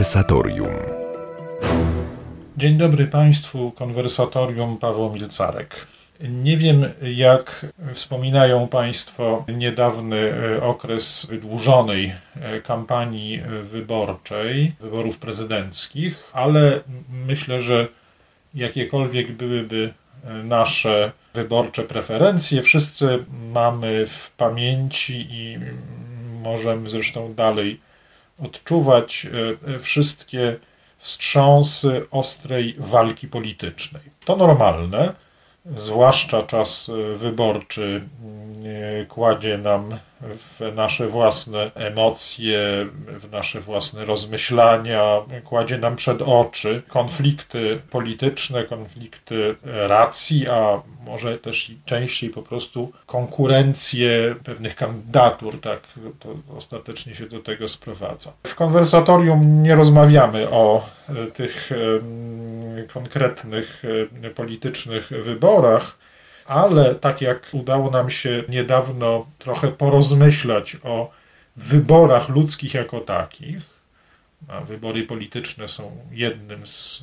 Konwersatorium. Dzień dobry Państwu, konwersatorium Paweł Milcarek. Nie wiem, jak wspominają Państwo niedawny e, okres wydłużonej e, kampanii wyborczej, wyborów prezydenckich, ale myślę, że jakiekolwiek byłyby e, nasze wyborcze preferencje, wszyscy mamy w pamięci i możemy zresztą dalej odczuwać wszystkie wstrząsy ostrej walki politycznej. To normalne, zwłaszcza czas wyborczy kładzie nam w nasze własne emocje, w nasze własne rozmyślania, kładzie nam przed oczy konflikty polityczne, konflikty racji, a może też częściej po prostu konkurencję pewnych kandydatur, tak to ostatecznie się do tego sprowadza. W konwersatorium nie rozmawiamy o tych konkretnych politycznych wyborach, ale tak jak udało nam się niedawno trochę porozmyślać o wyborach ludzkich jako takich, a wybory polityczne są jednym z,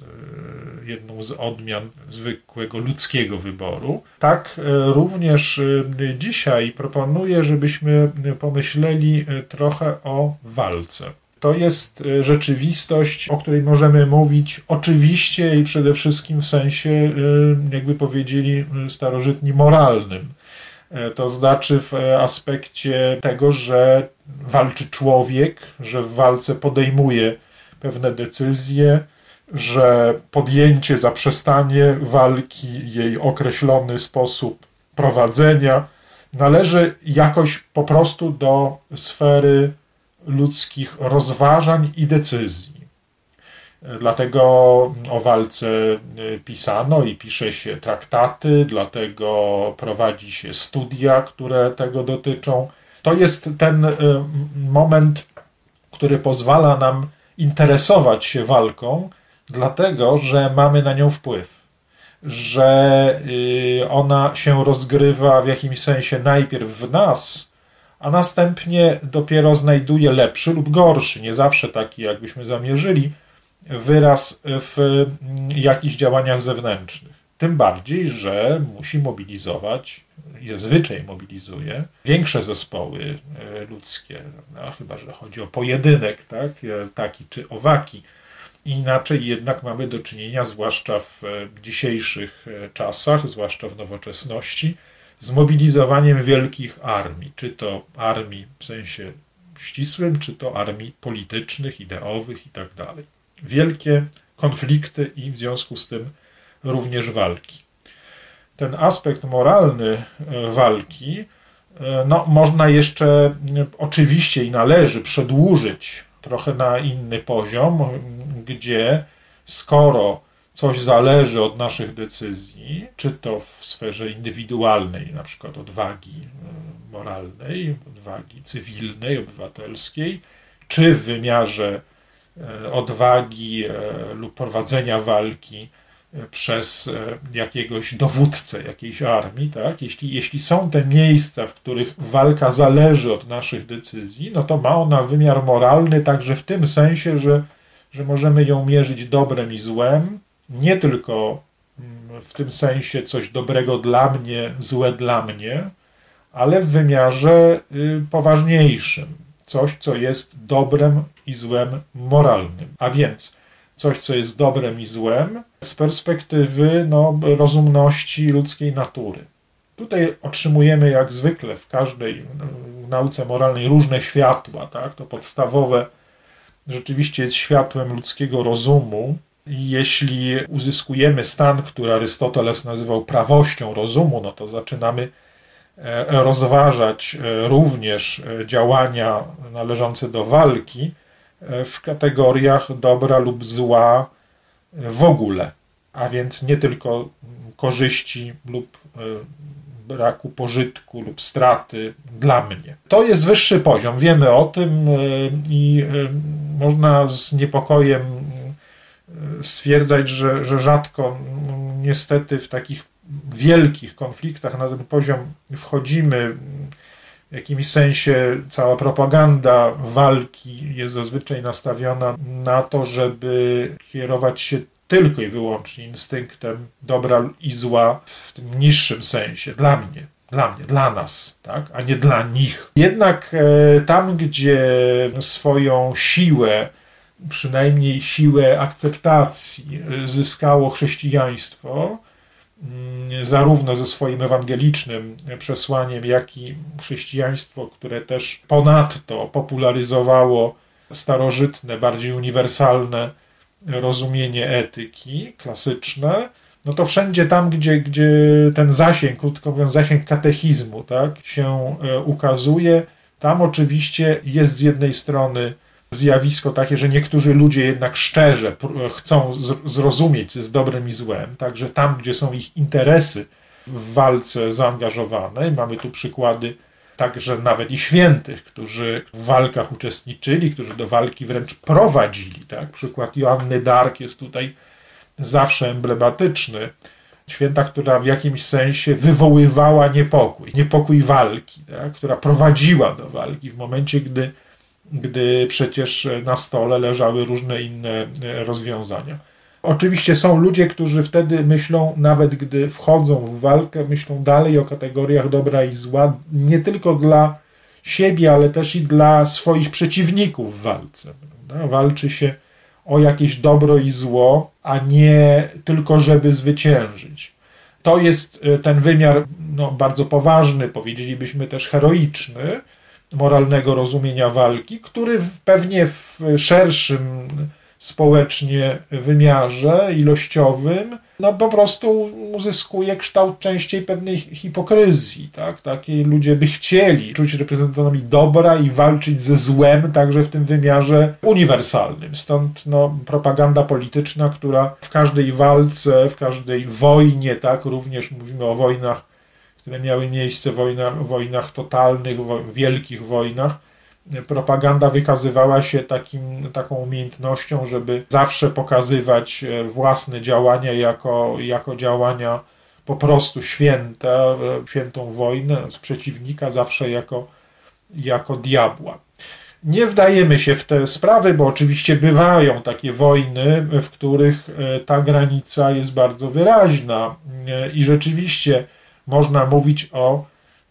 e, jedną z odmian zwykłego ludzkiego wyboru. Tak e, również e, dzisiaj proponuję, żebyśmy pomyśleli trochę o walce. To jest e, rzeczywistość, o której możemy mówić oczywiście i przede wszystkim w sensie, e, jakby powiedzieli e, starożytni, moralnym. To znaczy w aspekcie tego, że walczy człowiek, że w walce podejmuje pewne decyzje, że podjęcie, zaprzestanie walki, jej określony sposób prowadzenia należy jakoś po prostu do sfery ludzkich rozważań i decyzji. Dlatego o walce pisano i pisze się traktaty, dlatego prowadzi się studia, które tego dotyczą. To jest ten y, moment, który pozwala nam interesować się walką, dlatego że mamy na nią wpływ, że y, ona się rozgrywa w jakimś sensie najpierw w nas, a następnie dopiero znajduje lepszy lub gorszy, nie zawsze taki, jakbyśmy zamierzyli, wyraz w mm, jakichś działaniach zewnętrznych. Tym bardziej, że musi mobilizować, zazwyczaj mobilizuje, większe zespoły e, ludzkie, no, chyba że chodzi o pojedynek, tak, e, taki czy owaki. Inaczej jednak mamy do czynienia, zwłaszcza w e, dzisiejszych czasach, zwłaszcza w nowoczesności, zmobilizowaniem wielkich armii, czy to armii w sensie ścisłym, czy to armii politycznych, ideowych itd. Tak Wielkie konflikty i w związku z tym również walki. Ten aspekt moralny e, walki e, no, można jeszcze oczywiście i należy przedłużyć trochę na inny poziom, gdzie skoro coś zależy od naszych decyzji, czy to w sferze indywidualnej, na przykład odwagi e, moralnej, odwagi cywilnej, obywatelskiej, czy w wymiarze e, odwagi e, lub prowadzenia walki przez jakiegoś dowódcę jakiejś armii, tak? jeśli, jeśli są te miejsca, w których walka zależy od naszych decyzji, no to ma ona wymiar moralny także w tym sensie, że, że możemy ją mierzyć dobrem i złem, nie tylko mm, w tym sensie coś dobrego dla mnie, złe dla mnie, ale w wymiarze y, poważniejszym. Coś, co jest dobrem i złem moralnym. A więc coś, co jest dobrem i złem z perspektywy no, rozumności ludzkiej natury. Tutaj otrzymujemy, jak zwykle w każdej nauce moralnej, różne światła. Tak? To podstawowe rzeczywiście jest światłem ludzkiego rozumu, jeśli uzyskujemy stan, który Arystoteles nazywał prawością rozumu, no to zaczynamy e, rozważać e, również e, działania należące do walki w kategoriach dobra lub zła w ogóle, a więc nie tylko korzyści lub braku pożytku lub straty dla mnie. To jest wyższy poziom, wiemy o tym i można z niepokojem stwierdzać, że, że rzadko niestety w takich wielkich konfliktach na ten poziom wchodzimy. w jakimś sensie cała propaganda walki jest zazwyczaj nastawiona na to, żeby kierować się tylko i wyłącznie instynktem dobra i zła w tym niższym sensie, dla mnie, dla mnie, dla nas, tak? a nie dla nich. Jednak e, tam, gdzie swoją siłę, przynajmniej siłę akceptacji e, zyskało chrześcijaństwo, mm, zarówno ze swoim ewangelicznym przesłaniem, jak i chrześcijaństwo, które też ponadto popularyzowało starożytne, bardziej uniwersalne rozumienie etyki klasyczne, no to wszędzie tam, gdzie, gdzie ten zasięg, krótko mówiąc, zasięg katechizmu tak, się e, ukazuje, tam oczywiście jest z jednej strony zjawisko takie, że niektórzy ludzie jednak szczerze chcą zrozumieć, co jest dobrem i złem, także tam, gdzie są ich interesy w walce zaangażowane, mamy tu przykłady także nawet i świętych, którzy w walkach uczestniczyli, którzy do walki wręcz prowadzili. Tak? Przykład Joanny Dark jest tutaj zawsze emblematyczny. Święta, która w jakimś sensie wywoływała niepokój, niepokój walki, tak? która prowadziła do walki w momencie, gdy, gdy przecież na stole leżały różne inne rozwiązania. Oczywiście są ludzie, którzy wtedy myślą, nawet gdy wchodzą w walkę, myślą dalej o kategoriach dobra i zła, nie tylko dla siebie, ale też i dla swoich przeciwników w walce. Prawda? Walczy się o jakieś dobro i zło, a nie tylko, żeby zwyciężyć. To jest e, ten wymiar no, bardzo poważny, powiedzielibyśmy też heroiczny, moralnego rozumienia walki, który pewnie w szerszym społecznie wymiarze ilościowym, no po prostu uzyskuje kształt częściej pewnej hipokryzji. Tak? Taki ludzie by chcieli czuć reprezentantami dobra i walczyć ze złem także w tym wymiarze uniwersalnym. Stąd no, propaganda polityczna, która w każdej walce, w każdej wojnie, tak, również mówimy o wojnach, które miały miejsce, wojnach, wojnach totalnych, wielkich wojnach, propaganda wykazywała się takim, taką umiejętnością, żeby zawsze pokazywać e, własne działania jako, jako działania po prostu święte, e, świętą wojnę, z przeciwnika zawsze jako, jako diabła. Nie wdajemy się w te sprawy, bo oczywiście bywają takie wojny, w których e, ta granica jest bardzo wyraźna i rzeczywiście można mówić o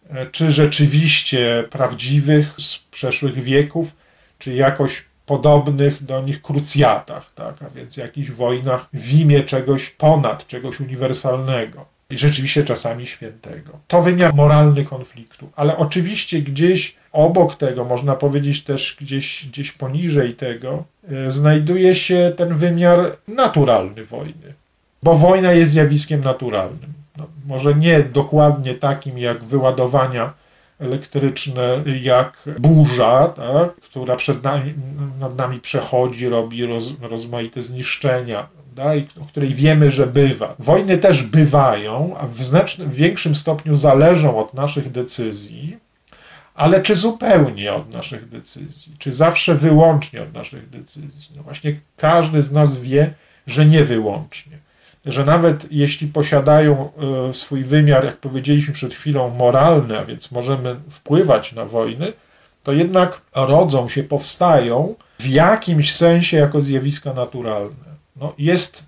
E, czy rzeczywiście prawdziwych z przeszłych wieków, czy jakoś podobnych do nich krucjatach, tak? a więc jakichś wojnach w imię czegoś ponad, czegoś uniwersalnego i rzeczywiście czasami świętego. To wymiar moralny konfliktu, ale oczywiście gdzieś obok tego, można powiedzieć też gdzieś, gdzieś poniżej tego, e, znajduje się ten wymiar naturalny wojny, bo wojna jest zjawiskiem naturalnym no, może nie dokładnie takim jak wyładowania elektryczne, jak burza, tak, która przed nami, nad nami przechodzi, robi roz, rozmaite zniszczenia, tak, i o której wiemy, że bywa. Wojny też bywają, a w znacznym, większym stopniu zależą od naszych decyzji, ale czy zupełnie od naszych decyzji, czy zawsze wyłącznie od naszych decyzji? No właśnie każdy z nas wie, że nie wyłącznie że nawet jeśli posiadają e, swój wymiar, jak powiedzieliśmy przed chwilą, moralny, a więc możemy wpływać na wojny, to jednak rodzą się, powstają w jakimś sensie jako zjawiska naturalne. No jest,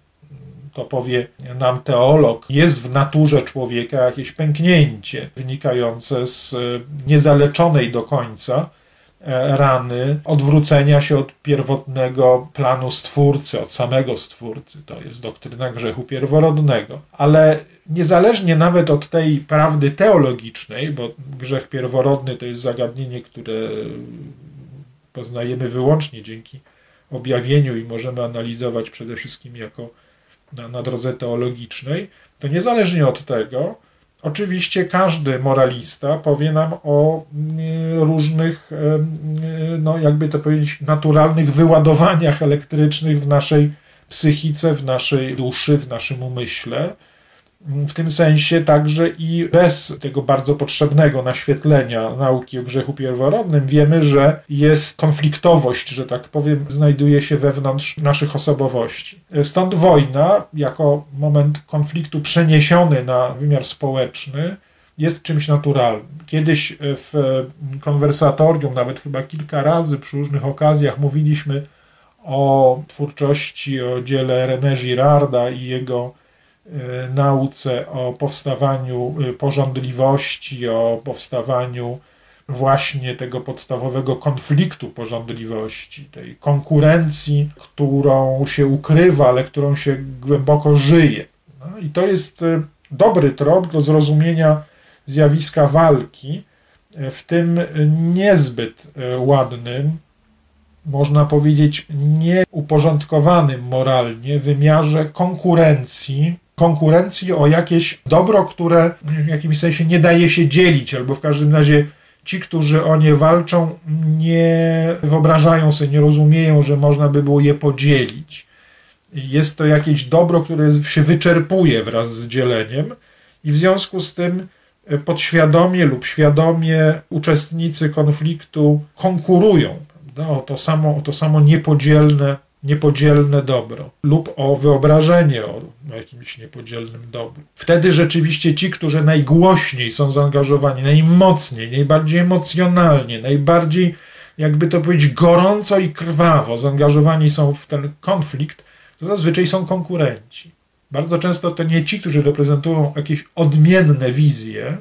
to powie nam teolog, jest w naturze człowieka jakieś pęknięcie wynikające z e, niezaleczonej do końca rany odwrócenia się od pierwotnego planu Stwórcy, od samego Stwórcy. To jest doktryna grzechu pierworodnego. Ale niezależnie nawet od tej prawdy teologicznej, bo grzech pierworodny to jest zagadnienie, które poznajemy wyłącznie dzięki objawieniu i możemy analizować przede wszystkim jako na, na drodze teologicznej, to niezależnie od tego, Oczywiście każdy moralista powie nam o mm, różnych, no jakby to powiedzieć, naturalnych wyładowaniach elektrycznych w naszej psychice, w naszej duszy, w naszym umyśle w tym sensie także i bez tego bardzo potrzebnego naświetlenia nauki o grzechu pierworodnym wiemy, że jest konfliktowość, że tak powiem, znajduje się wewnątrz naszych osobowości. Stąd wojna, jako moment konfliktu przeniesiony na wymiar społeczny, jest czymś naturalnym. Kiedyś w konwersatorium, nawet chyba kilka razy przy różnych okazjach mówiliśmy o twórczości, o dziele René Girarda i jego nauce o powstawaniu e, porządliwości, o powstawaniu właśnie tego podstawowego konfliktu porządliwości, tej konkurencji, którą się ukrywa, ale którą się głęboko żyje. No I to jest e, dobry trop do zrozumienia zjawiska walki w tym niezbyt ładnym, można powiedzieć, nieuporządkowanym moralnie wymiarze konkurencji, konkurencji o jakieś dobro, które w jakimś sensie nie daje się dzielić, albo w każdym razie ci, którzy o nie walczą, nie wyobrażają sobie, nie rozumieją, że można by było je podzielić. Jest to jakieś dobro, które się wyczerpuje wraz z dzieleniem, i w związku z tym podświadomie lub świadomie uczestnicy konfliktu konkurują prawda? o, to samo, o to samo niepodzielne, niepodzielne dobro lub o wyobrażenie o jakimś niepodzielnym dobru. Wtedy rzeczywiście ci, którzy najgłośniej są zaangażowani, najmocniej, najbardziej emocjonalnie, najbardziej, jakby to powiedzieć, gorąco i krwawo zaangażowani są w ten konflikt, to zazwyczaj są konkurenci. Bardzo często to nie ci, którzy reprezentują jakieś odmienne wizje,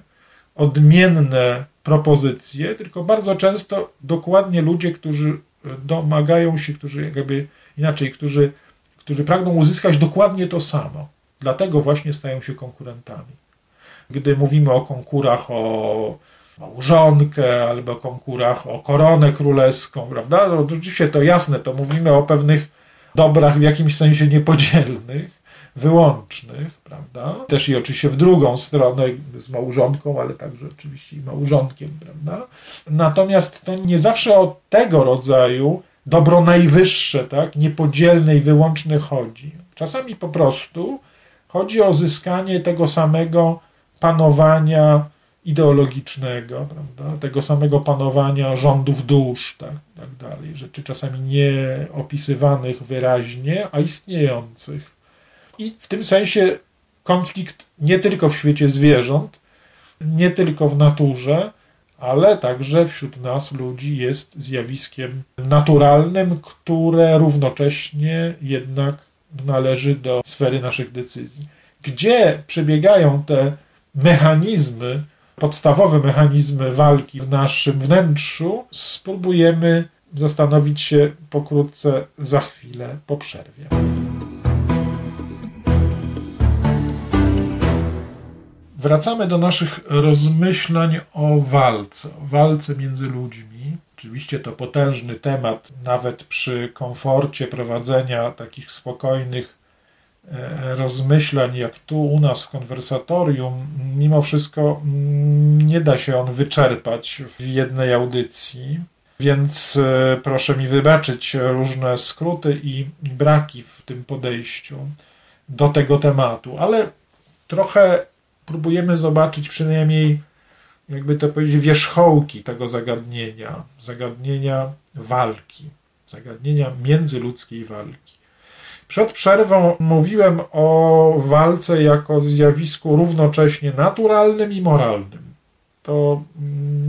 odmienne propozycje, tylko bardzo często dokładnie ludzie, którzy domagają się, którzy jakby inaczej, którzy, którzy pragną uzyskać dokładnie to samo. Dlatego właśnie stają się konkurentami. Gdy mówimy o konkurach o małżonkę albo konkurach o koronę królewską, prawda? No, oczywiście to jasne, to mówimy o pewnych dobrach w jakimś sensie niepodzielnych, wyłącznych, prawda? Też i oczywiście w drugą stronę z małżonką, ale także oczywiście i małżonkiem, prawda? Natomiast to nie zawsze o tego rodzaju dobro najwyższe, tak, niepodzielne i wyłączne chodzi. Czasami po prostu chodzi o zyskanie tego samego panowania ideologicznego, prawda? tego samego panowania rządów dusz, tak, tak dalej. Rzeczy czasami nie opisywanych wyraźnie, a istniejących. I w tym sensie konflikt nie tylko w świecie zwierząt, nie tylko w naturze, ale także wśród nas, ludzi, jest zjawiskiem naturalnym, które równocześnie jednak należy do sfery naszych decyzji. Gdzie przebiegają te mechanizmy, podstawowe mechanizmy walki w naszym wnętrzu, spróbujemy zastanowić się pokrótce za chwilę po przerwie. Wracamy do naszych rozmyślań o walce, o walce między ludźmi. Oczywiście to potężny temat, nawet przy komforcie prowadzenia takich spokojnych e, rozmyślań, jak tu u nas w konwersatorium, mimo wszystko mm, nie da się on wyczerpać w jednej audycji. Więc e, proszę mi wybaczyć różne skróty i braki w tym podejściu do tego tematu, ale trochę próbujemy zobaczyć przynajmniej, jakby to powiedzieć, wierzchołki tego zagadnienia, zagadnienia walki, zagadnienia międzyludzkiej walki. Przed przerwą mówiłem o walce jako zjawisku równocześnie naturalnym i moralnym. To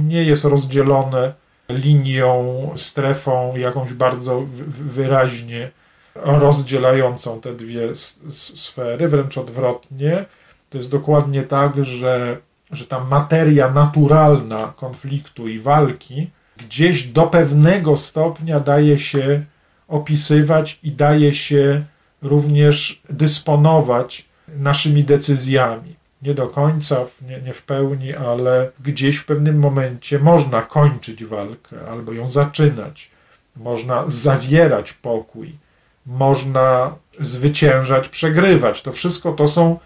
nie jest rozdzielone linią, strefą jakąś bardzo wyraźnie rozdzielającą te dwie sfery, wręcz odwrotnie. To jest dokładnie tak, że, że ta materia naturalna konfliktu i walki gdzieś do pewnego stopnia daje się opisywać i daje się również dysponować naszymi decyzjami. Nie do końca, nie, nie w pełni, ale gdzieś w pewnym momencie można kończyć walkę albo ją zaczynać. Można zawierać pokój, można zwyciężać, przegrywać. To wszystko to są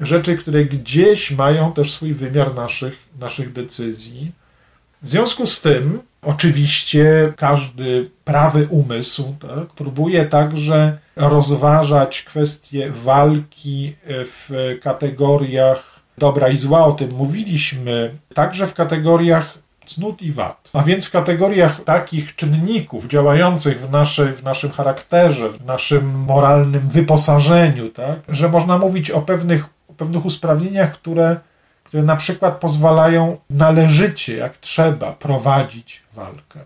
rzeczy, które gdzieś mają też swój wymiar naszych, naszych decyzji. W związku z tym, oczywiście, każdy prawy umysł tak, próbuje także rozważać kwestie walki w kategoriach dobra i zła, o tym mówiliśmy, także w kategoriach cnót i wad. A więc w kategoriach takich czynników działających w, naszej, w naszym charakterze, w naszym moralnym wyposażeniu, tak, że można mówić o pewnych pewnych usprawnieniach, które, które na przykład pozwalają należycie, jak trzeba, prowadzić walkę.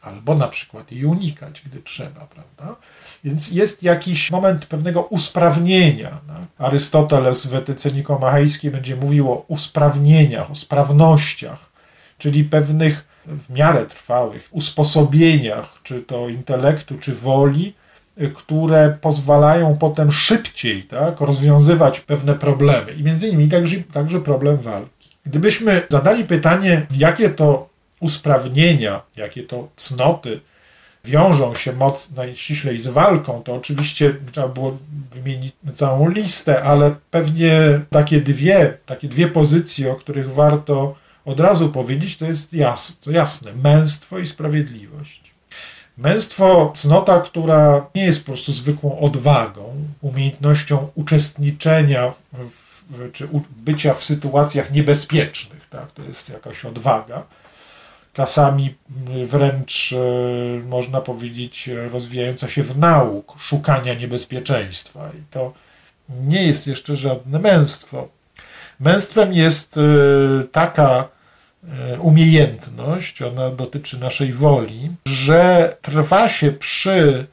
Albo na przykład jej unikać, gdy trzeba, prawda? Więc jest jakiś moment pewnego usprawnienia. Tak? Arystoteles w etyce nikomachejskiej będzie mówił o usprawnieniach, o sprawnościach, czyli pewnych w miarę trwałych usposobieniach, czy to intelektu, czy woli, które pozwalają potem szybciej tak, rozwiązywać pewne problemy. I między innymi także, także problem walki. Gdybyśmy zadali pytanie, jakie to usprawnienia, jakie to cnoty wiążą się moc najściślej z walką, to oczywiście trzeba było wymienić całą listę, ale pewnie takie dwie, takie dwie pozycje, o których warto od razu powiedzieć, to jest jasne, to jasne męstwo i sprawiedliwość. Męstwo, cnota, która nie jest po prostu zwykłą odwagą, umiejętnością uczestniczenia w, czy bycia w sytuacjach niebezpiecznych. Tak? To jest jakaś odwaga. Czasami wręcz e, można powiedzieć rozwijająca się w nauk szukania niebezpieczeństwa. I to nie jest jeszcze żadne męstwo. Męstwem jest e, taka E, umiejętność, ona dotyczy naszej woli, że trwa się przy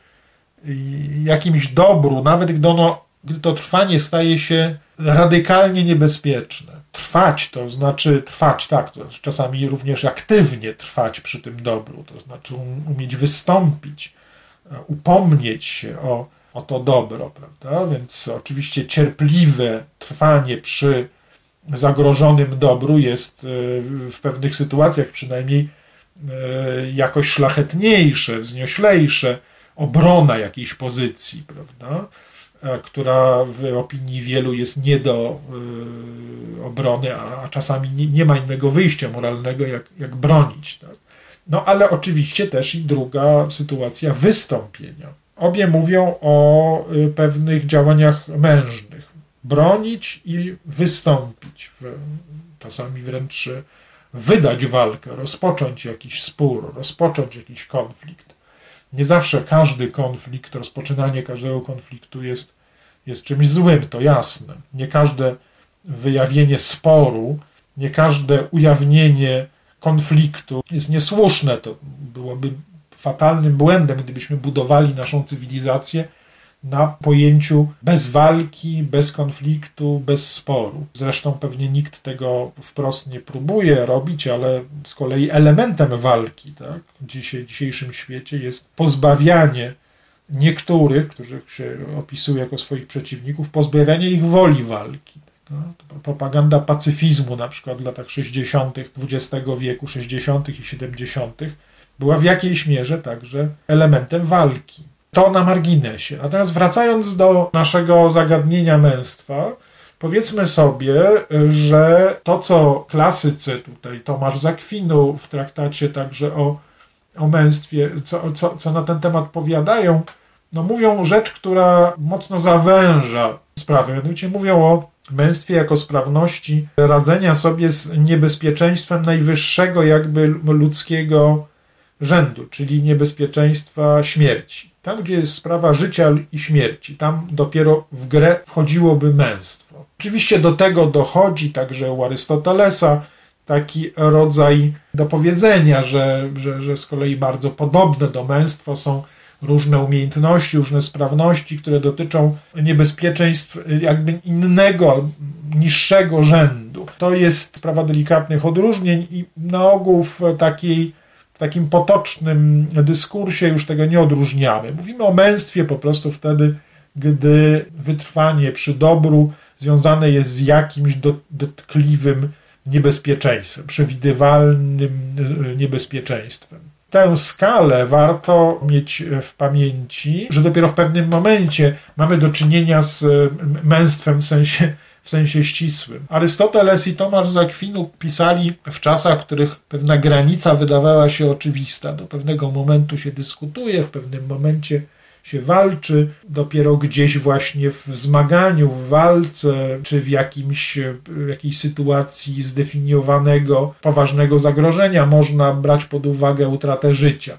jakimś dobru, nawet gdy, ono, gdy to trwanie staje się radykalnie niebezpieczne. Trwać to znaczy trwać, tak, to znaczy czasami również aktywnie trwać przy tym dobru, to znaczy um, umieć wystąpić, e, upomnieć się o, o to dobro, prawda? Więc oczywiście cierpliwe trwanie przy zagrożonym dobru jest e, w pewnych sytuacjach przynajmniej e, jakoś szlachetniejsze, wznioślejsze, obrona jakiejś pozycji, prawda? która w opinii wielu jest nie do e, obrony, a czasami nie, nie ma innego wyjścia moralnego, jak, jak bronić. Tak? No ale oczywiście też i druga sytuacja wystąpienia. Obie mówią o pewnych działaniach mężnych bronić i wystąpić, czasami wręcz wydać walkę, rozpocząć jakiś spór, rozpocząć jakiś konflikt. Nie zawsze każdy konflikt, rozpoczynanie każdego konfliktu jest, jest czymś złym, to jasne. Nie każde wyjawienie sporu, nie każde ujawnienie konfliktu jest niesłuszne. To byłoby fatalnym błędem, gdybyśmy budowali naszą cywilizację na pojęciu bez walki, bez konfliktu, bez sporu. Zresztą pewnie nikt tego wprost nie próbuje robić, ale z kolei elementem walki tak, w dzisiejszym świecie jest pozbawianie niektórych, których się opisuje jako swoich przeciwników, pozbawianie ich woli walki. No, propaganda pacyfizmu, na przykład w latach 60. XX wieku, 60. i 70., była w jakiejś mierze także elementem walki. To na marginesie. Natomiast wracając do naszego zagadnienia męstwa, powiedzmy sobie, że to, co klasycy tutaj, Tomasz Zakwinu w traktacie także o, o męstwie, co, co, co na ten temat powiadają, no mówią rzecz, która mocno zawęża sprawę. Mianowicie mówią o męstwie jako sprawności radzenia sobie z niebezpieczeństwem najwyższego jakby ludzkiego rzędu, czyli niebezpieczeństwa śmierci. Tam, gdzie jest sprawa życia i śmierci, tam dopiero w grę wchodziłoby męstwo. Oczywiście do tego dochodzi także u Arystotelesa taki rodzaj do powiedzenia, że, że, że z kolei bardzo podobne do męstwa są różne umiejętności, różne sprawności, które dotyczą niebezpieczeństw jakby innego, niższego rzędu. To jest sprawa delikatnych odróżnień i na ogół w takiej w takim potocznym dyskursie już tego nie odróżniamy. Mówimy o męstwie po prostu wtedy, gdy wytrwanie przy dobru związane jest z jakimś dotkliwym niebezpieczeństwem, przewidywalnym e, niebezpieczeństwem. Tę skalę warto mieć w pamięci, że dopiero w pewnym momencie mamy do czynienia z męstwem w sensie w sensie ścisłym. Arystoteles i Tomasz z Akwinu pisali w czasach, w których pewna granica wydawała się oczywista. Do pewnego momentu się dyskutuje, w pewnym momencie się walczy, dopiero gdzieś właśnie w zmaganiu, w walce, czy w jakimś, w jakiejś sytuacji zdefiniowanego poważnego zagrożenia można brać pod uwagę utratę życia.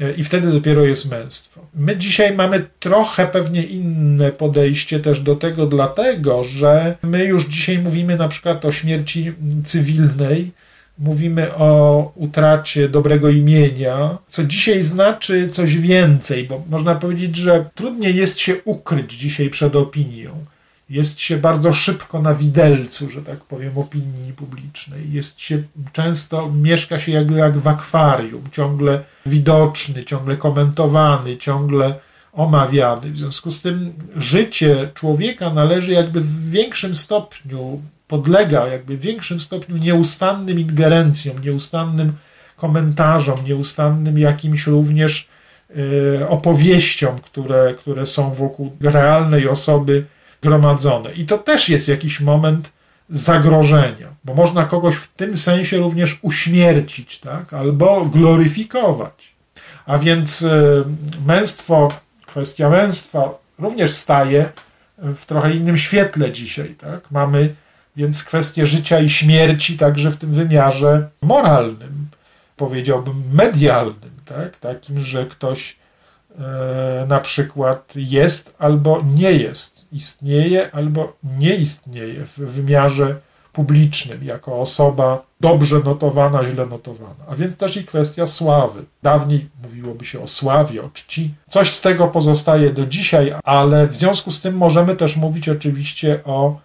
E, i wtedy dopiero jest męstwo. My dzisiaj mamy trochę pewnie inne podejście też do tego, dlatego że my już dzisiaj mówimy na przykład o śmierci cywilnej, mówimy o utracie dobrego imienia, co dzisiaj znaczy coś więcej, bo można powiedzieć, że trudniej jest się ukryć dzisiaj przed opinią. Jest się bardzo szybko na widelcu, że tak powiem, opinii publicznej. Jest się często, mieszka się jakby jak w akwarium, ciągle widoczny, ciągle komentowany, ciągle omawiany. W związku z tym życie człowieka należy jakby w większym stopniu podlega jakby w większym stopniu nieustannym ingerencjom, nieustannym komentarzom, nieustannym jakimś również e, opowieściom, które, które są wokół realnej osoby gromadzone. I to też jest jakiś moment zagrożenia, bo można kogoś w tym sensie również uśmiercić, tak? albo gloryfikować. A więc e, męstwo, kwestia męstwa również staje w trochę innym świetle dzisiaj. Tak? Mamy więc kwestie życia i śmierci także w tym wymiarze moralnym, powiedziałbym medialnym, tak? takim, że ktoś e, na przykład jest albo nie jest, istnieje albo nie istnieje w wymiarze publicznym, jako osoba dobrze notowana, źle notowana. A więc też i kwestia sławy. Dawniej mówiłoby się o sławie, o czci. Coś z tego pozostaje do dzisiaj, ale w związku z tym możemy też mówić oczywiście o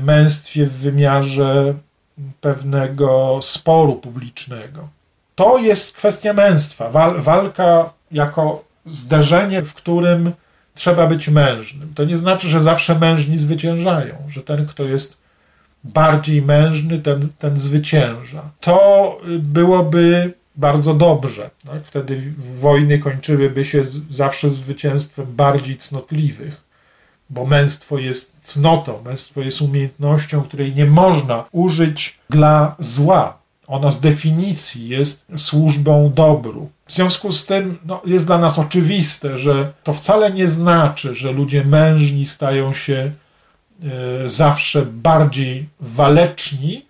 męstwie w wymiarze pewnego sporu publicznego. To jest kwestia męstwa, walka jako zderzenie, w którym trzeba być mężnym. To nie znaczy, że zawsze mężni zwyciężają, że ten, kto jest bardziej mężny, ten, ten zwycięża. To byłoby bardzo dobrze. Tak? Wtedy wojny kończyłyby się zawsze zwycięstwem bardziej cnotliwych bo męstwo jest cnotą, męstwo jest umiejętnością, której nie można użyć dla zła. Ona z definicji jest służbą dobru. W związku z tym no, jest dla nas oczywiste, że to wcale nie znaczy, że ludzie mężni stają się e, zawsze bardziej waleczni,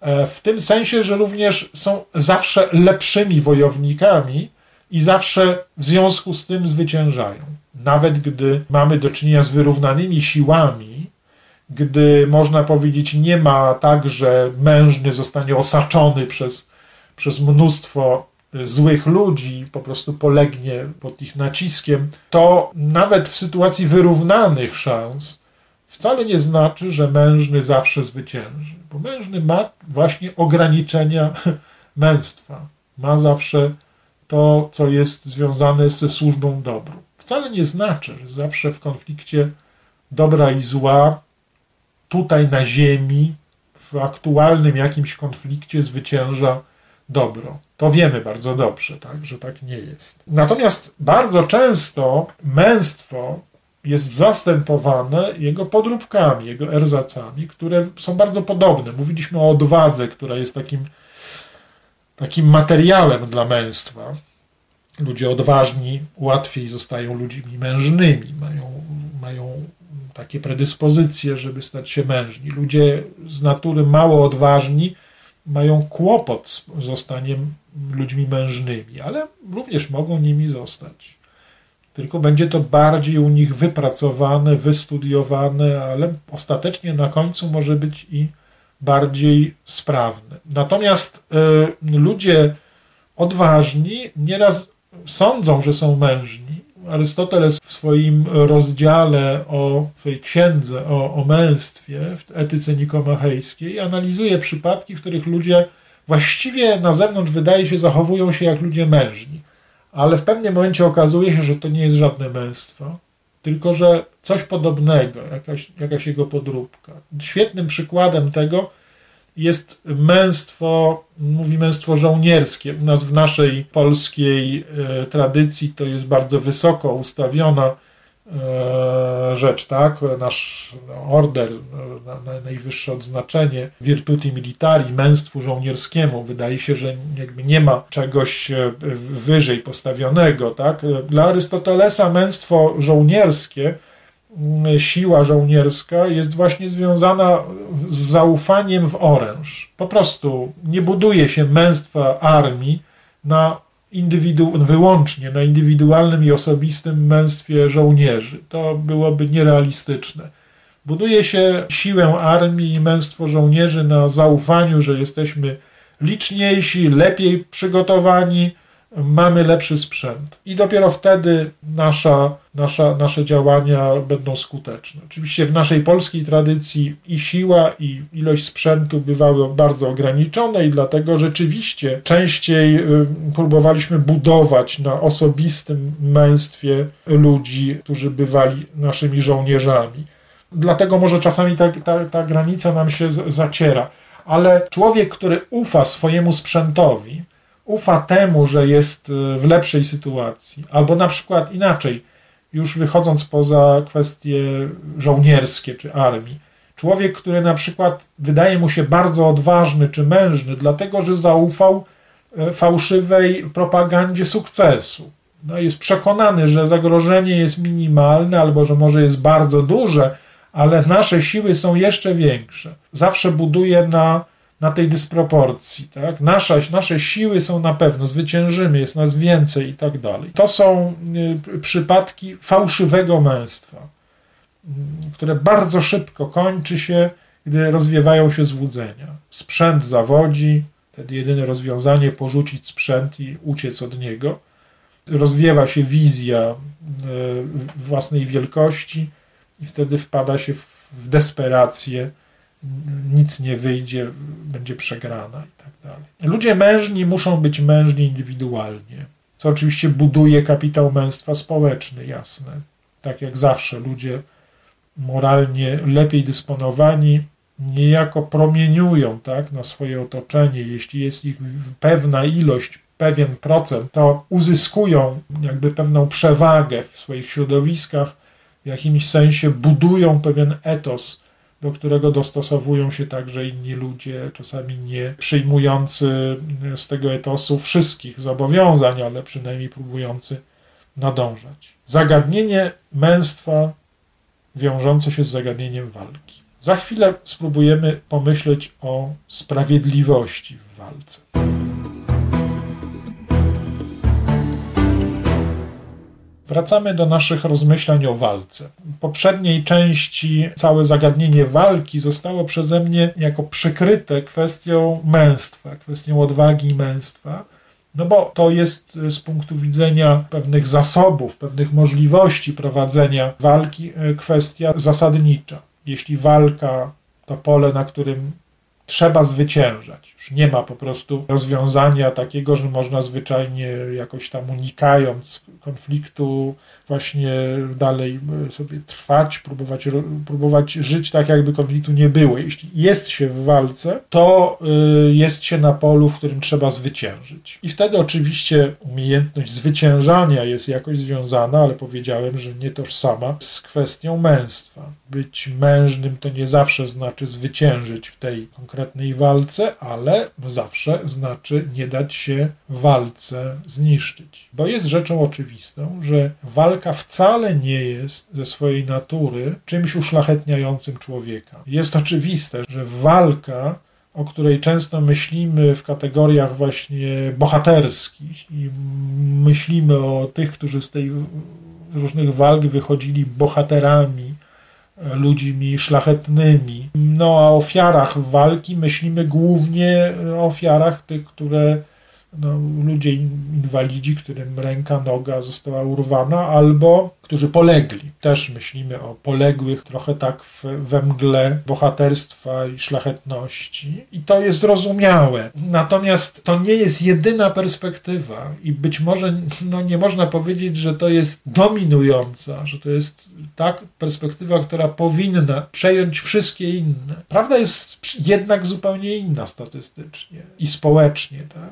e, w tym sensie, że również są zawsze lepszymi wojownikami i zawsze w związku z tym zwyciężają nawet gdy mamy do czynienia z wyrównanymi siłami, gdy można powiedzieć, nie ma tak, że mężny zostanie osaczony przez, przez mnóstwo złych ludzi, po prostu polegnie pod ich naciskiem, to nawet w sytuacji wyrównanych szans wcale nie znaczy, że mężny zawsze zwycięży, bo mężny ma właśnie ograniczenia męstwa, ma zawsze to, co jest związane ze służbą dobru. Wcale nie znaczy, że zawsze w konflikcie dobra i zła, tutaj na Ziemi, w aktualnym jakimś konflikcie zwycięża dobro. To wiemy bardzo dobrze, tak, że tak nie jest. Natomiast bardzo często męstwo jest zastępowane jego podróbkami, jego erzacami, które są bardzo podobne. Mówiliśmy o odwadze, która jest takim, takim materiałem dla męstwa ludzie odważni łatwiej zostają ludźmi mężnymi, mają, mają takie predyspozycje, żeby stać się mężni. Ludzie z natury mało odważni mają kłopot z zostaniem ludźmi mężnymi, ale również mogą nimi zostać. Tylko będzie to bardziej u nich wypracowane, wystudiowane, ale ostatecznie na końcu może być i bardziej sprawne. Natomiast y, ludzie odważni nieraz sądzą, że są mężni. Arystoteles w swoim rozdziale o swojej księdze o, o męstwie w etyce nikomachejskiej analizuje przypadki, w których ludzie właściwie na zewnątrz wydaje się zachowują się jak ludzie mężni, ale w pewnym momencie okazuje się, że to nie jest żadne męstwo, tylko że coś podobnego, jakaś, jakaś jego podróbka. Świetnym przykładem tego jest męstwo, mówi męstwo żołnierskie. U nas w naszej polskiej e, tradycji to jest bardzo wysoko ustawiona e, rzecz, tak? Nasz order, e, najwyższe odznaczenie virtuti militari, męstwu żołnierskiemu. Wydaje się, że jakby nie ma czegoś wyżej postawionego, tak? Dla Arystotelesa męstwo żołnierskie siła żołnierska jest właśnie związana z zaufaniem w oręż. Po prostu nie buduje się męstwa armii na indywidu, wyłącznie na indywidualnym i osobistym męstwie żołnierzy. To byłoby nierealistyczne. Buduje się siłę armii i męstwo żołnierzy na zaufaniu, że jesteśmy liczniejsi, lepiej przygotowani, mamy lepszy sprzęt. I dopiero wtedy nasza, nasza, nasze działania będą skuteczne. Oczywiście w naszej polskiej tradycji i siła, i ilość sprzętu bywały bardzo ograniczone, i dlatego rzeczywiście częściej y, próbowaliśmy budować na osobistym męstwie ludzi, którzy bywali naszymi żołnierzami. Dlatego może czasami ta, ta, ta granica nam się zaciera. Ale człowiek, który ufa swojemu sprzętowi, ufa temu, że jest y, w lepszej sytuacji, albo na przykład inaczej, już wychodząc poza kwestie żołnierskie czy armii, człowiek, który na przykład wydaje mu się bardzo odważny czy mężny, dlatego że zaufał y, fałszywej propagandzie sukcesu. No, jest przekonany, że zagrożenie jest minimalne albo że może jest bardzo duże, ale nasze siły są jeszcze większe. Zawsze buduje na na tej dysproporcji. Tak? Nasza, nasze siły są na pewno, zwyciężymy, jest nas więcej i tak dalej. To są y, przypadki fałszywego męstwa, y, które bardzo szybko kończy się, gdy rozwiewają się złudzenia. Sprzęt zawodzi, wtedy jedyne rozwiązanie porzucić sprzęt i uciec od niego. Rozwiewa się wizja y, własnej wielkości i wtedy wpada się w desperację nic nie wyjdzie, będzie przegrana i tak dalej. Ludzie mężni muszą być mężni indywidualnie, co oczywiście buduje kapitał męstwa społeczny, jasne. Tak jak zawsze ludzie moralnie lepiej dysponowani niejako promieniują tak, na swoje otoczenie. Jeśli jest ich pewna ilość, pewien procent, to uzyskują jakby pewną przewagę w swoich środowiskach, w jakimś sensie budują pewien etos do którego dostosowują się także inni ludzie, czasami nie przyjmujący z tego etosu wszystkich zobowiązań, ale przynajmniej próbujący nadążać. Zagadnienie męstwa wiążące się z zagadnieniem walki. Za chwilę spróbujemy pomyśleć o sprawiedliwości w walce. Wracamy do naszych rozmyślań o walce. W poprzedniej części całe zagadnienie walki zostało przeze mnie jako przykryte kwestią męstwa, kwestią odwagi i męstwa. No bo to jest z punktu widzenia pewnych zasobów, pewnych możliwości prowadzenia walki e, kwestia zasadnicza. Jeśli walka to pole, na którym trzeba zwyciężać. Już nie ma po prostu rozwiązania takiego, że można zwyczajnie jakoś tam unikając konfliktu właśnie dalej sobie trwać, próbować, próbować żyć tak, jakby konfliktu nie było. Jeśli jest się w walce, to y, jest się na polu, w którym trzeba zwyciężyć. I wtedy oczywiście umiejętność zwyciężania jest jakoś związana, ale powiedziałem, że nie tożsama z kwestią męstwa. Być mężnym to nie zawsze znaczy zwyciężyć w tej konkretnej walce, ale zawsze znaczy nie dać się walce zniszczyć. Bo jest rzeczą oczywistą, że walka wcale nie jest ze swojej natury czymś uszlachetniającym człowieka. Jest oczywiste, że walka o której często myślimy w kategoriach właśnie bohaterskich i myślimy o tych, którzy z tej różnych walk wychodzili bohaterami, ludźmi szlachetnymi. No a o ofiarach walki myślimy głównie o ofiarach tych, które no, ludzie inwalidzi, którym ręka, noga została urwana, albo którzy polegli. Też myślimy o poległych trochę tak w, we mgle bohaterstwa i szlachetności. I to jest zrozumiałe. Natomiast to nie jest jedyna perspektywa i być może no, nie można powiedzieć, że to jest dominująca, że to jest tak perspektywa, która powinna przejąć wszystkie inne. Prawda jest jednak zupełnie inna statystycznie i społecznie. Tak?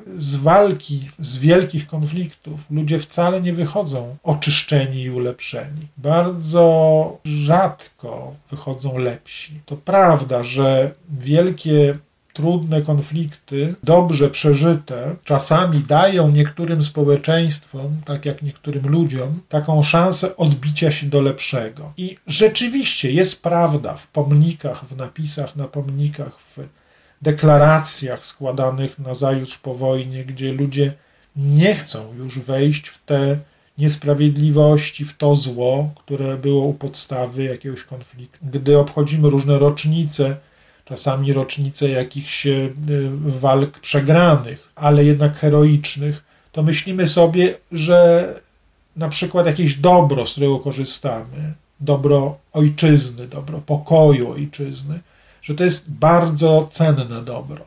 Walki, z wielkich konfliktów ludzie wcale nie wychodzą oczyszczeni i ulepszeni. Bardzo rzadko wychodzą lepsi. To prawda, że wielkie trudne konflikty, dobrze przeżyte, czasami dają niektórym społeczeństwom, tak jak niektórym ludziom, taką szansę odbicia się do lepszego. I rzeczywiście jest prawda w pomnikach, w napisach na pomnikach, w deklaracjach składanych na zajutrz po wojnie, gdzie ludzie nie chcą już wejść w te niesprawiedliwości, w to zło, które było u podstawy jakiegoś konfliktu. Gdy obchodzimy różne rocznice, czasami rocznice jakichś e, walk przegranych, ale jednak heroicznych, to myślimy sobie, że na przykład jakieś dobro, z którego korzystamy, dobro ojczyzny, dobro pokoju ojczyzny, że to jest bardzo cenne dobro,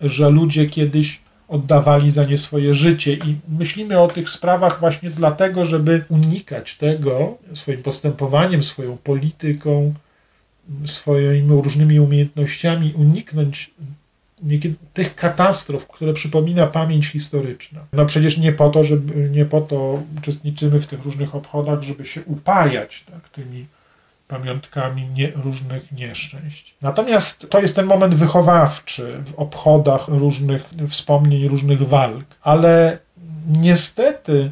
że ludzie kiedyś oddawali za nie swoje życie i myślimy o tych sprawach właśnie dlatego, żeby unikać tego swoim postępowaniem, swoją polityką, swoimi różnymi umiejętnościami, uniknąć tych katastrof, które przypomina pamięć historyczna. No przecież nie po to, żeby, nie po to uczestniczymy w tych różnych obchodach, żeby się upajać tak, tymi pamiątkami nie, różnych nieszczęść. Natomiast to jest ten moment wychowawczy w obchodach różnych wspomnień, różnych walk. Ale niestety,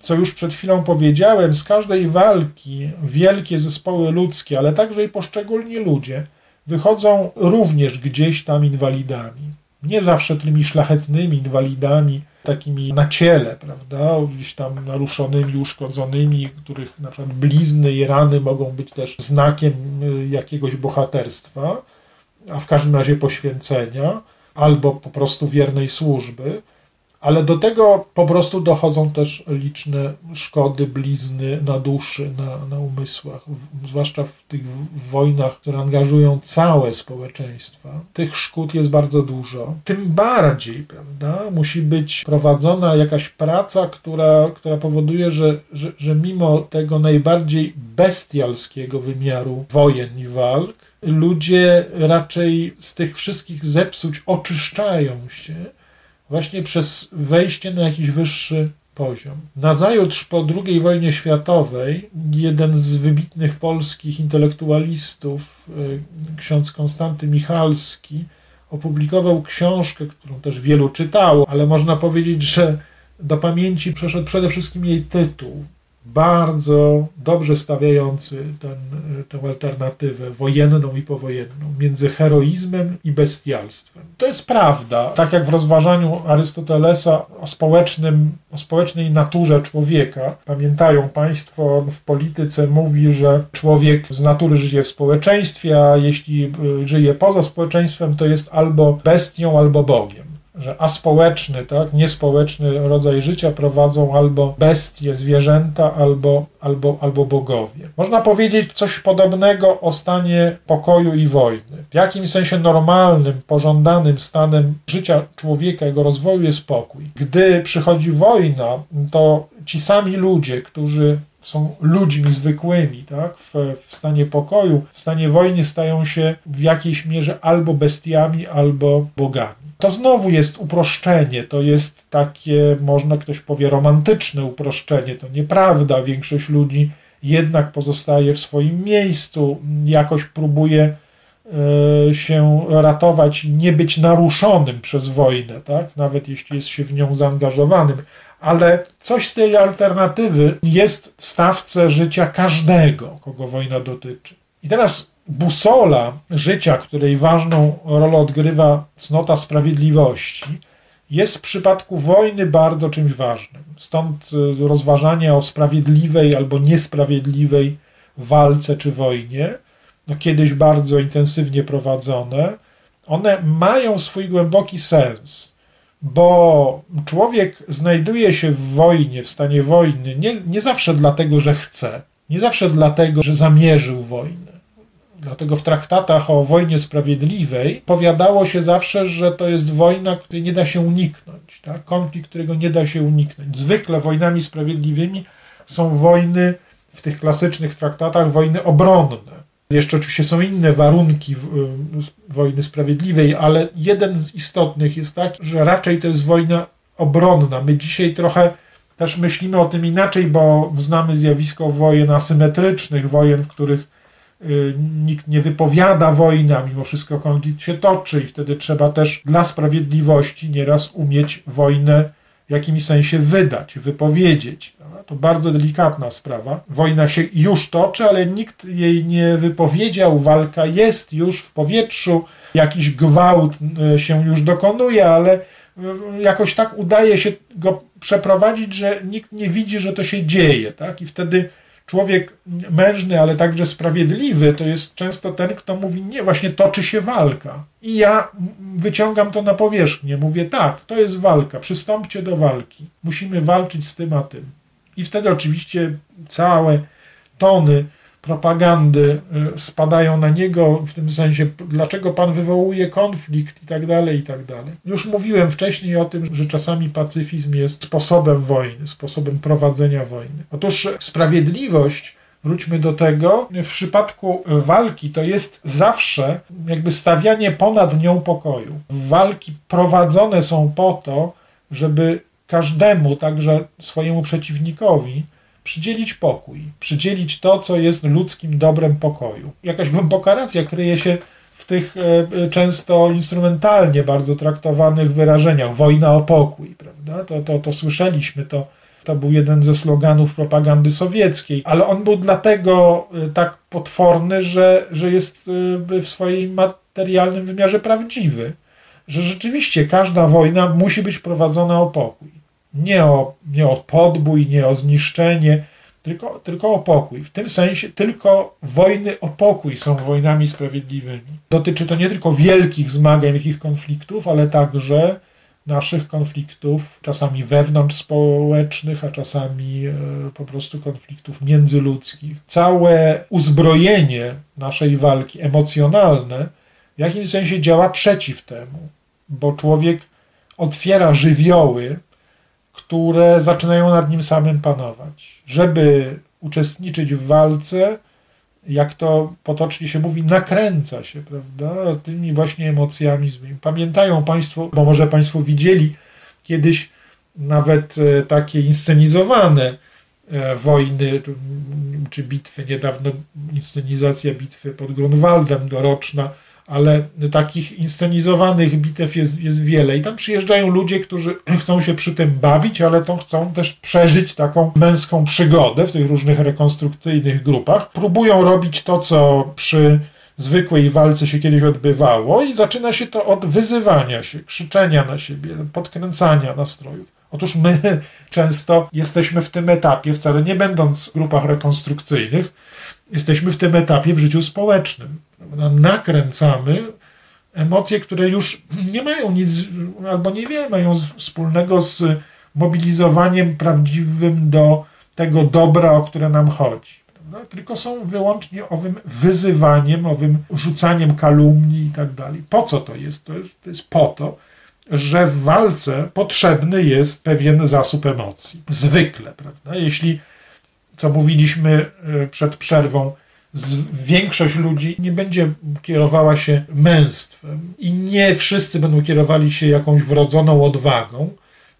co już przed chwilą powiedziałem, z każdej walki wielkie zespoły ludzkie, ale także i poszczególni ludzie wychodzą również gdzieś tam inwalidami. Nie zawsze tymi szlachetnymi inwalidami, takimi na ciele, prawda, gdzieś tam naruszonymi, uszkodzonymi, których na przykład blizny i rany mogą być też znakiem y, jakiegoś bohaterstwa, a w każdym razie poświęcenia, albo po prostu wiernej służby, ale do tego po prostu dochodzą też liczne szkody, blizny na duszy, na, na umysłach, zwłaszcza w tych wojnach, które angażują całe społeczeństwa. Tych szkód jest bardzo dużo. Tym bardziej, prawda, musi być prowadzona jakaś praca, która, która powoduje, że, że, że mimo tego najbardziej bestialskiego wymiaru wojen i walk, ludzie raczej z tych wszystkich zepsuć oczyszczają się właśnie przez wejście na jakiś wyższy poziom. Nazajutrz po II wojnie światowej jeden z wybitnych polskich intelektualistów, y, ksiądz Konstanty Michalski, opublikował książkę, którą też wielu czytało, ale można powiedzieć, że do pamięci przeszedł przede wszystkim jej tytuł bardzo dobrze stawiający ten, tę alternatywę wojenną i powojenną między heroizmem i bestialstwem. To jest prawda, tak jak w rozważaniu Arystotelesa o, społecznym, o społecznej naturze człowieka. Pamiętają Państwo, w polityce mówi, że człowiek z natury żyje w społeczeństwie, a jeśli y, żyje poza społeczeństwem, to jest albo bestią, albo Bogiem że aspołeczny, tak, niespołeczny rodzaj życia prowadzą albo bestie, zwierzęta, albo, albo, albo bogowie. Można powiedzieć coś podobnego o stanie pokoju i wojny. W jakimś sensie normalnym, pożądanym stanem życia człowieka, jego rozwoju jest pokój. Gdy przychodzi wojna, to ci sami ludzie, którzy są ludźmi zwykłymi, tak? W, w, stanie pokoju, w stanie wojny stają się w jakiejś mierze albo bestiami, albo bogami. To znowu jest uproszczenie, to jest takie, można ktoś powie, romantyczne uproszczenie. To nieprawda. Większość ludzi jednak pozostaje w swoim miejscu, jakoś próbuje e, się ratować, nie być naruszonym przez wojnę, tak? nawet jeśli jest się w nią zaangażowanym. Ale coś z tej alternatywy jest w stawce życia każdego, kogo wojna dotyczy. I teraz busola życia, której ważną rolę odgrywa cnota sprawiedliwości, jest w przypadku wojny bardzo czymś ważnym. Stąd y, rozważania o sprawiedliwej albo niesprawiedliwej walce czy wojnie, no kiedyś bardzo intensywnie prowadzone, one mają swój głęboki sens, bo człowiek znajduje się w wojnie, w stanie wojny, nie, nie zawsze dlatego, że chce, nie zawsze dlatego, że zamierzył wojnę Dlatego w traktatach o wojnie sprawiedliwej powiadało się zawsze, że to jest wojna, której nie da się uniknąć, tak? konflikt, którego nie da się uniknąć. Zwykle wojnami sprawiedliwymi są wojny w tych klasycznych traktatach, wojny obronne. Jeszcze oczywiście są inne warunki y, wojny sprawiedliwej, ale jeden z istotnych jest taki, że raczej to jest wojna obronna. My dzisiaj trochę też myślimy o tym inaczej, bo znamy zjawisko wojen asymetrycznych, wojen, w których Y, nikt nie wypowiada wojny, a mimo wszystko konflikt się toczy i wtedy trzeba też dla sprawiedliwości nieraz umieć wojnę w jakimś sensie wydać, wypowiedzieć. To bardzo delikatna sprawa. Wojna się już toczy, ale nikt jej nie wypowiedział, walka jest już w powietrzu, jakiś gwałt y, się już dokonuje, ale jakoś tak udaje się go przeprowadzić, że nikt nie widzi, że to się dzieje, tak? I wtedy człowiek mężny, ale także sprawiedliwy, to jest często ten, kto mówi, nie, właśnie toczy się walka. I ja wyciągam to na powierzchnię, mówię, tak, to jest walka, przystąpcie do walki, musimy walczyć z tym a tym. I wtedy oczywiście całe tony propagandy y, spadają na niego, w tym sensie, dlaczego pan wywołuje konflikt i tak dalej, i tak dalej. Już mówiłem wcześniej o tym, że czasami pacyfizm jest sposobem wojny, sposobem prowadzenia wojny. Otóż sprawiedliwość wróćmy do tego, w przypadku walki to jest zawsze jakby stawianie ponad nią pokoju. Walki prowadzone są po to, żeby każdemu, także swojemu przeciwnikowi, przydzielić pokój, przydzielić to, co jest ludzkim dobrem pokoju. Jakaś głęboka racja kryje się w tych e, często instrumentalnie bardzo traktowanych wyrażeniach. Wojna o pokój, prawda? To, to, to słyszeliśmy, to, to był jeden ze sloganów propagandy sowieckiej, ale on był dlatego e, tak potworny, że, że jest e, w swoim materialnym wymiarze prawdziwy. Że rzeczywiście każda wojna musi być prowadzona o pokój nie o, nie o podbój, nie o zniszczenie, tylko, tylko o pokój. W tym sensie tylko wojny o pokój są wojnami sprawiedliwymi. Dotyczy to nie tylko wielkich zmagań, wielkich konfliktów, ale także naszych konfliktów, czasami wewnątrz społecznych, a czasami e, po prostu konfliktów międzyludzkich. Całe uzbrojenie naszej walki emocjonalne w jakimś sensie działa przeciw temu, bo człowiek otwiera żywioły, które zaczynają nad nim samym panować. Żeby uczestniczyć w walce, jak to potocznie się mówi, nakręca się, prawda, tymi właśnie emocjami złymi. Pamiętają Państwo, bo może Państwo widzieli kiedyś nawet e, takie inscenizowane e, wojny czy bitwy, niedawno inscenizacja bitwy pod Grunwaldem doroczna, ale takich inscenizowanych bitew jest, jest wiele i tam przyjeżdżają ludzie, którzy chcą się przy tym bawić, ale to chcą też przeżyć taką męską przygodę w tych różnych rekonstrukcyjnych grupach. Próbują robić to, co przy zwykłej walce się kiedyś odbywało i zaczyna się to od wyzywania się, krzyczenia na siebie, podkręcania nastrojów. Otóż my często jesteśmy w tym etapie, wcale nie będąc w grupach rekonstrukcyjnych, jesteśmy w tym etapie w życiu społecznym nakręcamy emocje, które już nie mają nic albo niewiele mają wspólnego z mobilizowaniem prawdziwym do tego dobra, o które nam chodzi. Tylko są wyłącznie owym wyzywaniem, owym rzucaniem kalumni i tak dalej. Po co to jest? To jest, to jest po to, że w walce potrzebny jest pewien zasób emocji. Zwykle, prawda? Jeśli, co mówiliśmy e, przed przerwą, większość ludzi nie będzie kierowała się męstwem i nie wszyscy będą kierowali się jakąś wrodzoną odwagą,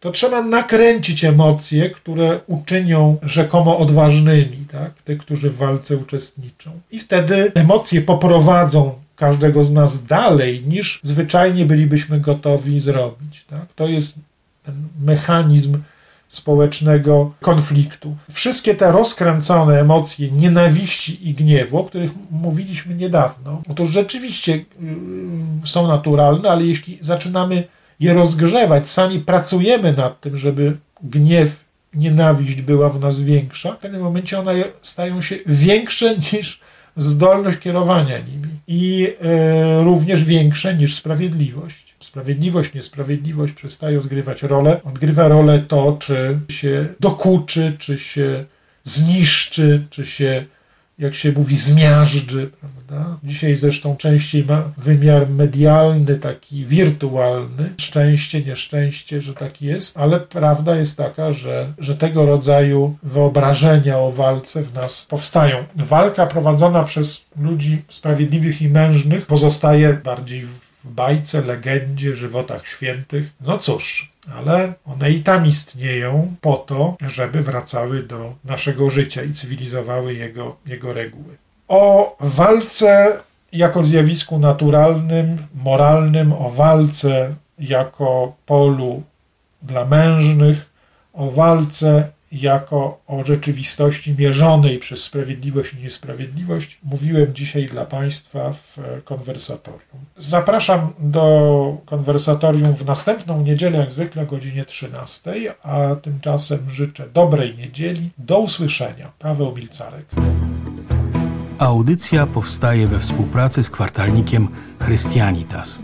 to trzeba nakręcić emocje, które uczynią rzekomo odważnymi, tak? tych, którzy w walce uczestniczą. I wtedy emocje poprowadzą każdego z nas dalej, niż zwyczajnie bylibyśmy gotowi zrobić. Tak? To jest ten mechanizm społecznego konfliktu. Wszystkie te rozkręcone emocje nienawiści i gniewu, o których mówiliśmy niedawno, no to rzeczywiście y, są naturalne, ale jeśli zaczynamy je rozgrzewać, sami pracujemy nad tym, żeby gniew, nienawiść była w nas większa, w pewnym momencie one stają się większe niż zdolność kierowania nimi i e, również większe niż sprawiedliwość sprawiedliwość, niesprawiedliwość przestaje odgrywać rolę. Odgrywa rolę to, czy się dokuczy, czy się zniszczy, czy się, jak się mówi, zmiażdży. Prawda? Dzisiaj zresztą częściej ma wymiar medialny, taki wirtualny. Szczęście, nieszczęście, że tak jest, ale prawda jest taka, że, że tego rodzaju wyobrażenia o walce w nas powstają. Walka prowadzona przez ludzi sprawiedliwych i mężnych pozostaje bardziej w bajce, legendzie, żywotach świętych. No cóż, ale one i tam istnieją po to, żeby wracały do naszego życia i cywilizowały jego, jego reguły. O walce jako zjawisku naturalnym, moralnym, o walce jako polu dla mężnych, o walce jako o rzeczywistości mierzonej przez sprawiedliwość i niesprawiedliwość mówiłem dzisiaj dla Państwa w konwersatorium. Zapraszam do konwersatorium w następną niedzielę, jak zwykle o godzinie 13, a tymczasem życzę dobrej niedzieli. Do usłyszenia. Paweł Milcarek. Audycja powstaje we współpracy z kwartalnikiem Chrystianitas.